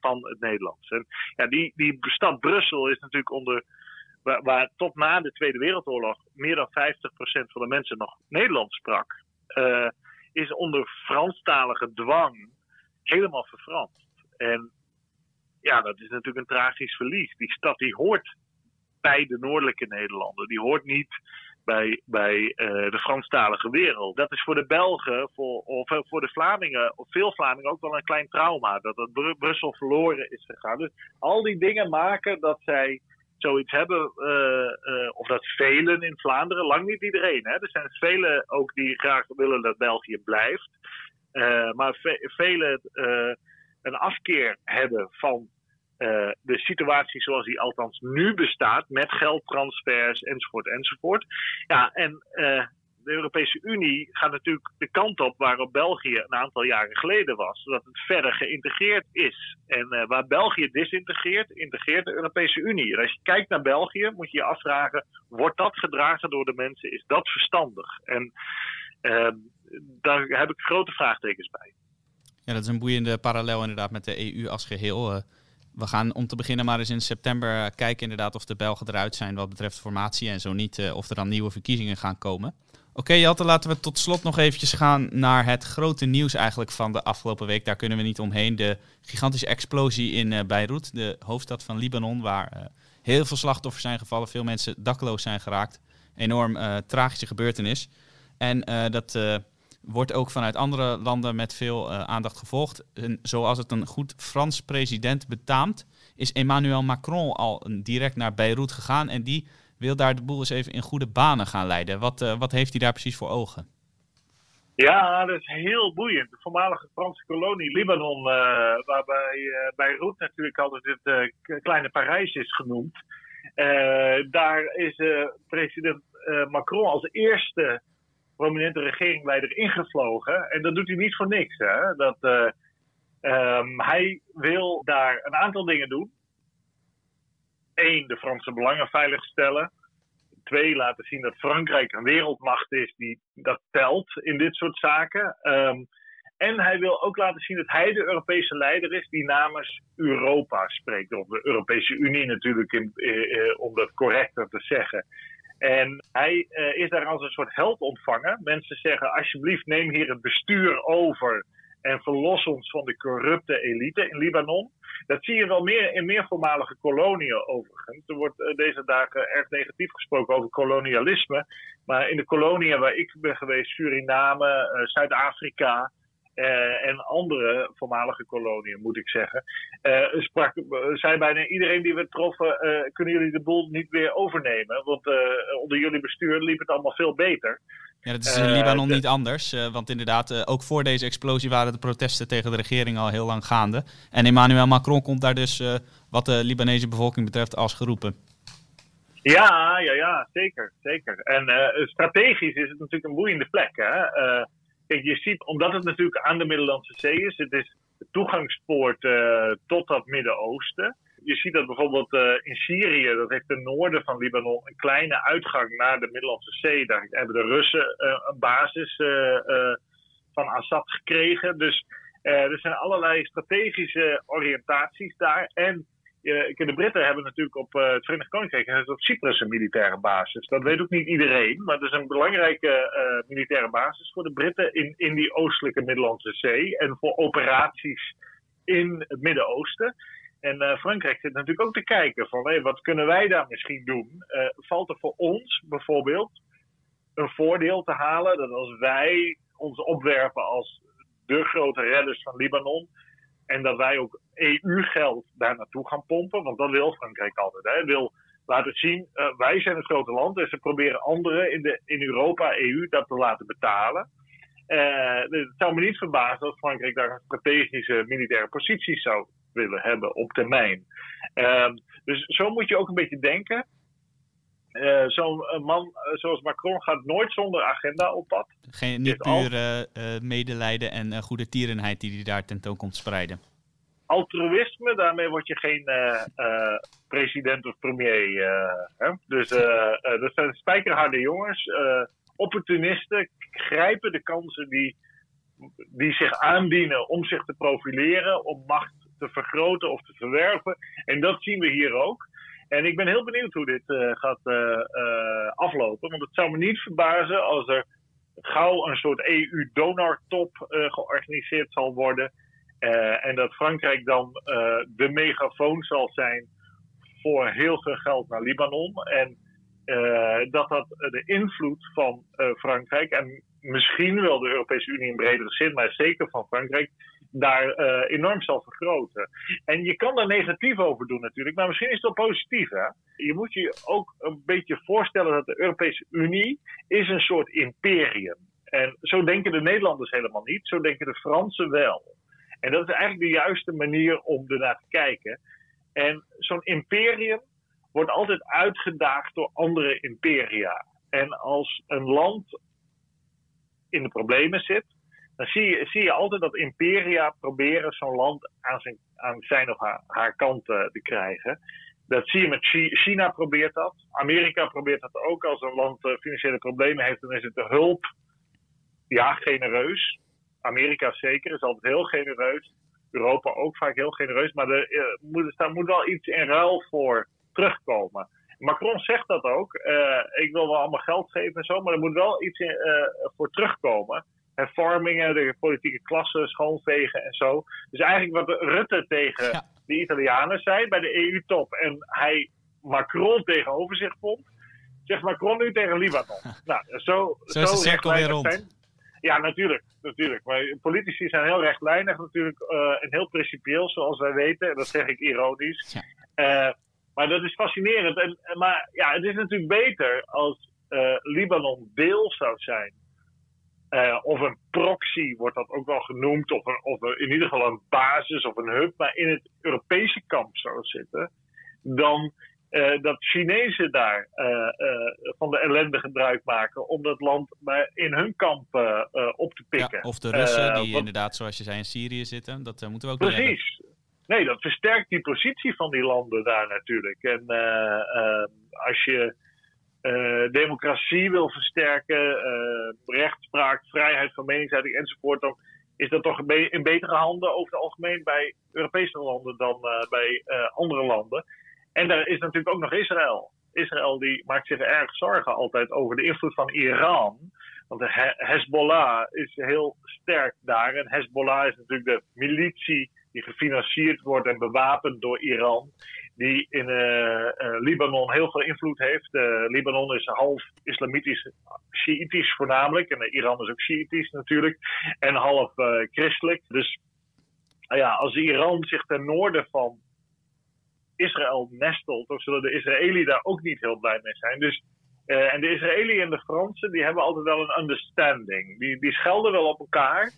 van het Nederlands. En ja, die, die stad Brussel is natuurlijk onder waar, tot na de Tweede Wereldoorlog meer dan 50% van de mensen nog Nederlands sprak, uh, is onder Franstalige dwang helemaal verfranst. En ja, dat is natuurlijk een tragisch verlies. Die stad die hoort bij de noordelijke Nederlanden. Die hoort niet bij, bij uh, de Franstalige wereld. Dat is voor de Belgen of voor de Vlamingen, of veel Vlamingen ook wel een klein trauma. Dat het Br Brussel verloren is gegaan. Dus al die dingen maken dat zij zoiets hebben, uh, uh, of dat velen in Vlaanderen, lang niet iedereen. Hè? Er zijn velen ook die graag willen dat België blijft. Uh, maar ve velen een afkeer hebben van de situatie zoals die althans nu bestaat, met geldtransfers enzovoort enzovoort. Ja, en de Europese Unie gaat natuurlijk de kant op waarop België een aantal jaren geleden was. Dat het verder geïntegreerd is. En uh, waar België disintegreert, integreert de Europese Unie. En als je kijkt naar België, moet je je afvragen: wordt dat gedragen door de mensen? Is dat verstandig? En uh, daar heb ik grote vraagtekens bij. Ja, dat is een boeiende parallel inderdaad met de EU als geheel. Uh, we gaan om te beginnen maar eens in september kijken inderdaad of de Belgen eruit zijn wat betreft formatie en zo niet of er dan nieuwe verkiezingen gaan komen. Oké, okay, laten we tot slot nog eventjes gaan naar het grote nieuws eigenlijk van de afgelopen week. Daar kunnen we niet omheen. De gigantische explosie in uh, Beirut, de hoofdstad van Libanon, waar uh, heel veel slachtoffers zijn gevallen. Veel mensen dakloos zijn geraakt. Enorm uh, tragische gebeurtenis. En dat wordt ook vanuit andere landen met veel aandacht gevolgd. En zoals het een goed Frans president betaamt, is Emmanuel Macron al direct naar Beirut gegaan. En die wil daar de boel eens even in goede banen gaan leiden. Wat, uh, wat heeft hij daar precies voor ogen? Ja, dat is heel boeiend. De voormalige Franse kolonie Libanon, uh, waarbij uh, Beirut natuurlijk altijd het kleine Parijs is genoemd. daar is president Macron als eerste prominente regeringsleider ingevlogen. En dat doet hij niet voor niks. Hè? Dat, um, hij wil daar een aantal dingen doen één, de Franse belangen veiligstellen. Twee, laten zien dat Frankrijk een wereldmacht is die dat telt in dit soort zaken. Um, en hij wil ook laten zien dat hij de Europese leider is die namens Europa spreekt. Of de Europese Unie natuurlijk, in, eh, eh om dat correcter te zeggen. En hij eh, is daar als een soort held ontvangen. Mensen zeggen: alsjeblieft, neem hier het bestuur over en verlos ons van de corrupte elite in Libanon. Dat zie je wel meer in meer voormalige koloniën overigens. Er wordt uh, deze dagen erg negatief gesproken over kolonialisme. Maar in de koloniën waar ik ben geweest, Suriname, uh, Zuid-Afrika, uh, en andere voormalige koloniën, moet ik zeggen. Uh, sprak, zei bijna iedereen die we troffen: uh, kunnen jullie de boel niet weer overnemen? Want onder jullie bestuur liep het allemaal veel beter. Ja, dat is in Libanon niet anders. want inderdaad, ook voor deze explosie waren de protesten tegen de regering al heel lang gaande. En Emmanuel Macron komt daar dus, wat de Libanese bevolking betreft, als geroepen. Ja, ja, ja, zeker. zeker. En strategisch is het natuurlijk een boeiende plek. Hè? Je ziet, omdat het natuurlijk aan de Middellandse Zee is, het is de toegangspoort uh, tot dat Midden-Oosten. Je ziet dat bijvoorbeeld uh, in Syrië, dat heeft ten noorden van Libanon een kleine uitgang naar de Middellandse Zee. Daar hebben de Russen uh, een basis van Assad gekregen. Dus er zijn allerlei strategische oriëntaties daar. En de Britten hebben natuurlijk op uh, het Verenigd Koninkrijk op Cyprus een militaire basis. Dat weet ook niet iedereen, maar het is een belangrijke uh, militaire basis voor de Britten in, in die oostelijke Middellandse Zee en voor operaties in het Midden-Oosten. En Frankrijk zit natuurlijk ook te kijken van hey, wat kunnen wij daar misschien doen? valt er voor ons bijvoorbeeld een voordeel te halen dat als wij ons opwerpen als de grote redders van Libanon. En dat wij ook EU-geld daar naartoe gaan pompen. Want dat wil Frankrijk altijd. Hè. Wil laten zien, uh, wij zijn een grote land. En ze proberen anderen in, de, in Europa, EU, dat te laten betalen. Uh, het zou me niet verbazen als Frankrijk daar een strategische militaire positie zou willen hebben op termijn. Uh, dus zo moet je ook een beetje denken. Uh, Zo'n man uh, zoals Macron gaat nooit zonder agenda op pad. Geen, niet puur uh, medelijden en goede tierenheid die hij daar tentoon komt spreiden. Altruïsme, daarmee word je geen president of premier. Hè? Dus dat zijn spijkerharde jongens. opportunisten grijpen de kansen die, die zich aandienen om zich te profileren, om macht te vergroten of te verwerven. En dat zien we hier ook. En ik ben heel benieuwd hoe dit uh, gaat uh, uh, aflopen. Want het zou me niet verbazen als er gauw een soort EU-donortop georganiseerd zal worden. en dat Frankrijk dan de megafoon zal zijn voor heel veel geld naar Libanon. En dat dat de invloed van Frankrijk en misschien wel de Europese Unie in bredere zin, maar zeker van Frankrijk, daar uh, enorm zal vergroten. En je kan daar negatief over doen natuurlijk, maar misschien is het wel positief. Hè? Je moet je ook een beetje voorstellen dat de Europese Unie is een soort imperium. En zo denken de Nederlanders helemaal niet, zo denken de Fransen wel. En dat is eigenlijk de juiste manier om ernaar te kijken. En zo'n imperium wordt altijd uitgedaagd door andere imperia. En als een land in de problemen zit, dan zie je, zie altijd dat imperia proberen zo'n land aan zijn, aan zijn of haar, haar kant uh, te krijgen. Dat zie je met China probeert dat. Amerika probeert dat ook. Als een land uh, financiële problemen heeft, dan is het de hulp ja, genereus. Amerika zeker, is altijd heel genereus. Europa ook vaak heel genereus. Maar er, uh, moet, er moet wel iets in ruil voor terugkomen. Macron zegt dat ook. Ik wil wel allemaal geld geven en zo, maar er moet wel iets in, voor terugkomen hervormingen, de politieke klasse schoonvegen en zo. Dus eigenlijk wat Rutte tegen ja. de Italianen zei bij de EU-top en hij Macron tegenover zich vond, zegt Macron nu tegen Libanon. [LAUGHS] nou, zo, zo, zo is de cirkel weer rond. Zijn. Ja, natuurlijk, natuurlijk. Maar politici zijn heel rechtlijnig natuurlijk uh, en heel principieel, zoals wij weten. En dat zeg ik ironisch. Ja. Uh, maar dat is fascinerend. En, maar ja, het is natuurlijk beter als uh, Libanon deel zou zijn uh, of een proxy wordt dat ook wel genoemd, of, een, of in ieder geval een basis of een hub, maar in het Europese kamp zou zitten, dan uh, dat Chinezen daar uh, van de ellende gebruik maken om dat land maar in hun kamp op te pikken. Ja, of de Russen, die inderdaad, zoals je zei, in Syrië zitten, dat moeten we ook Precies. Nee, dat versterkt die positie van die landen daar natuurlijk. En als je uh, democratie wil versterken, uh, rechtspraak, vrijheid van meningsuiting enzovoort, dan is dat toch in betere handen over het algemeen bij Europese landen dan uh, bij andere landen. En daar is natuurlijk ook nog Israël. Israël die maakt zich erg zorgen altijd over de invloed van Iran. Want de Hezbollah is heel sterk daar. En Hezbollah is natuurlijk de militie die gefinancierd wordt en bewapend door Iran die in uh, uh, Libanon heel veel invloed heeft. Uh, Libanon is half islamitisch, Shiïtisch voornamelijk. En Iran is ook Shiïtisch natuurlijk. En half christelijk. Dus ja, als Iran zich ten noorden van Israël nestelt, dan zullen de Israëli's daar ook niet heel blij mee zijn. Dus, en de Israëliën en de Fransen, die hebben altijd wel een understanding. Die, die schelden wel op elkaar.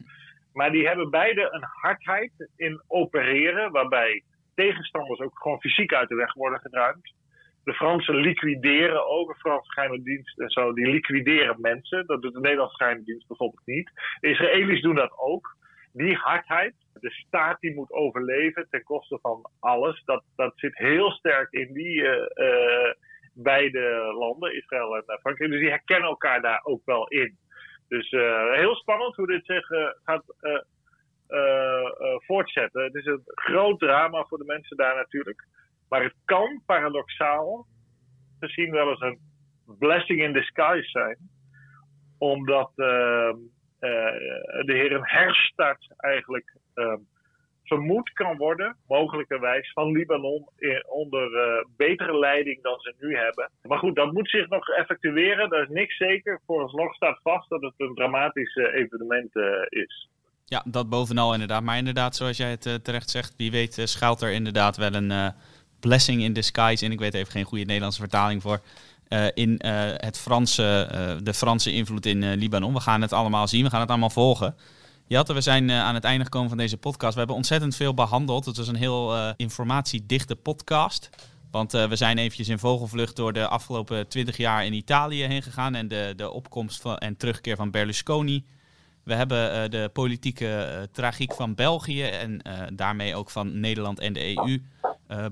Maar die hebben beide een hardheid in opereren, waarbij tegenstanders ook gewoon fysiek uit de weg worden geruimd. De Fransen liquideren ook, de Franse geheime dienst en zo, die liquideren mensen. Dat doet de Nederlandse geheime dienst bijvoorbeeld niet. De Israëli's doen dat ook. Die hardheid, de staat die moet overleven ten koste van alles, dat, dat zit heel sterk in die uh, uh, beide landen, Israël en Frankrijk. Dus die herkennen elkaar daar ook wel in. Dus heel spannend hoe dit zich gaat voortzetten. Het is een groot drama voor de mensen daar natuurlijk. Maar het kan paradoxaal gezien wel eens een blessing in disguise zijn. Omdat uh, de heer een herstart eigenlijk ehm, vermoed kan worden, mogelijkerwijs, van Libanon onder uh, betere leiding dan ze nu hebben. Maar goed, dat moet zich nog effectueren. Dat is niks zeker. Vooralsnog staat vast dat het een dramatisch evenement is. Ja, dat bovenal inderdaad. Maar inderdaad, zoals jij het terecht zegt, wie weet schuilt er inderdaad wel een blessing in disguise in. Ik weet even geen goede Nederlandse vertaling voor. In het Franse, de Franse invloed in Libanon. We gaan het allemaal zien, we gaan het allemaal volgen. Jatte, we zijn aan het einde gekomen van deze podcast. We hebben ontzettend veel behandeld. Het was een heel informatiedichte podcast. Want we zijn eventjes in vogelvlucht door de afgelopen twintig jaar in Italië heen gegaan. En de, de opkomst van, en terugkeer van Berlusconi. We hebben de politieke tragiek van België en daarmee ook van Nederland en de EU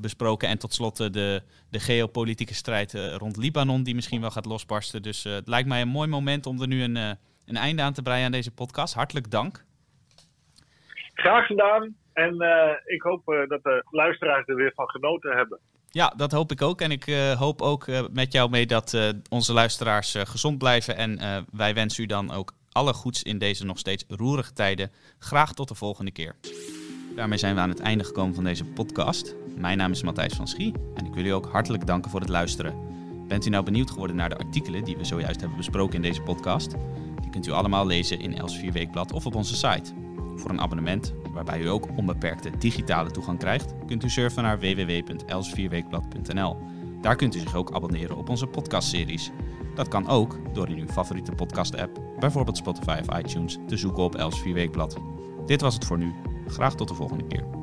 besproken. En tot slot de, de geopolitieke strijd rond Libanon, die misschien wel gaat losbarsten. Dus het lijkt mij een mooi moment om er nu een, een einde aan te breien aan deze podcast. Hartelijk dank. Graag gedaan. En ik hoop dat de luisteraars er weer van genoten hebben. Ja, dat hoop ik ook. En ik hoop ook met jou mee dat onze luisteraars gezond blijven. En wij wensen u dan ook alle goeds in deze nog steeds roerige tijden. Graag tot de volgende keer. Daarmee zijn we aan het einde gekomen van deze podcast. Mijn naam is Matthijs van Schie en ik wil u ook hartelijk danken voor het luisteren. Bent u nou benieuwd geworden naar de artikelen die we zojuist hebben besproken in deze podcast? Die kunt u allemaal lezen in Els Weekblad of op onze site. Voor een abonnement, waarbij u ook onbeperkte digitale toegang krijgt, kunt u surfen naar www.elsvierweekblad.nl. Daar kunt u zich ook abonneren op onze podcastseries. Dat kan ook door in uw favoriete podcast-app, bijvoorbeeld Spotify of iTunes, te zoeken op Els Weekblad. Dit was het voor nu. Graag tot de volgende keer.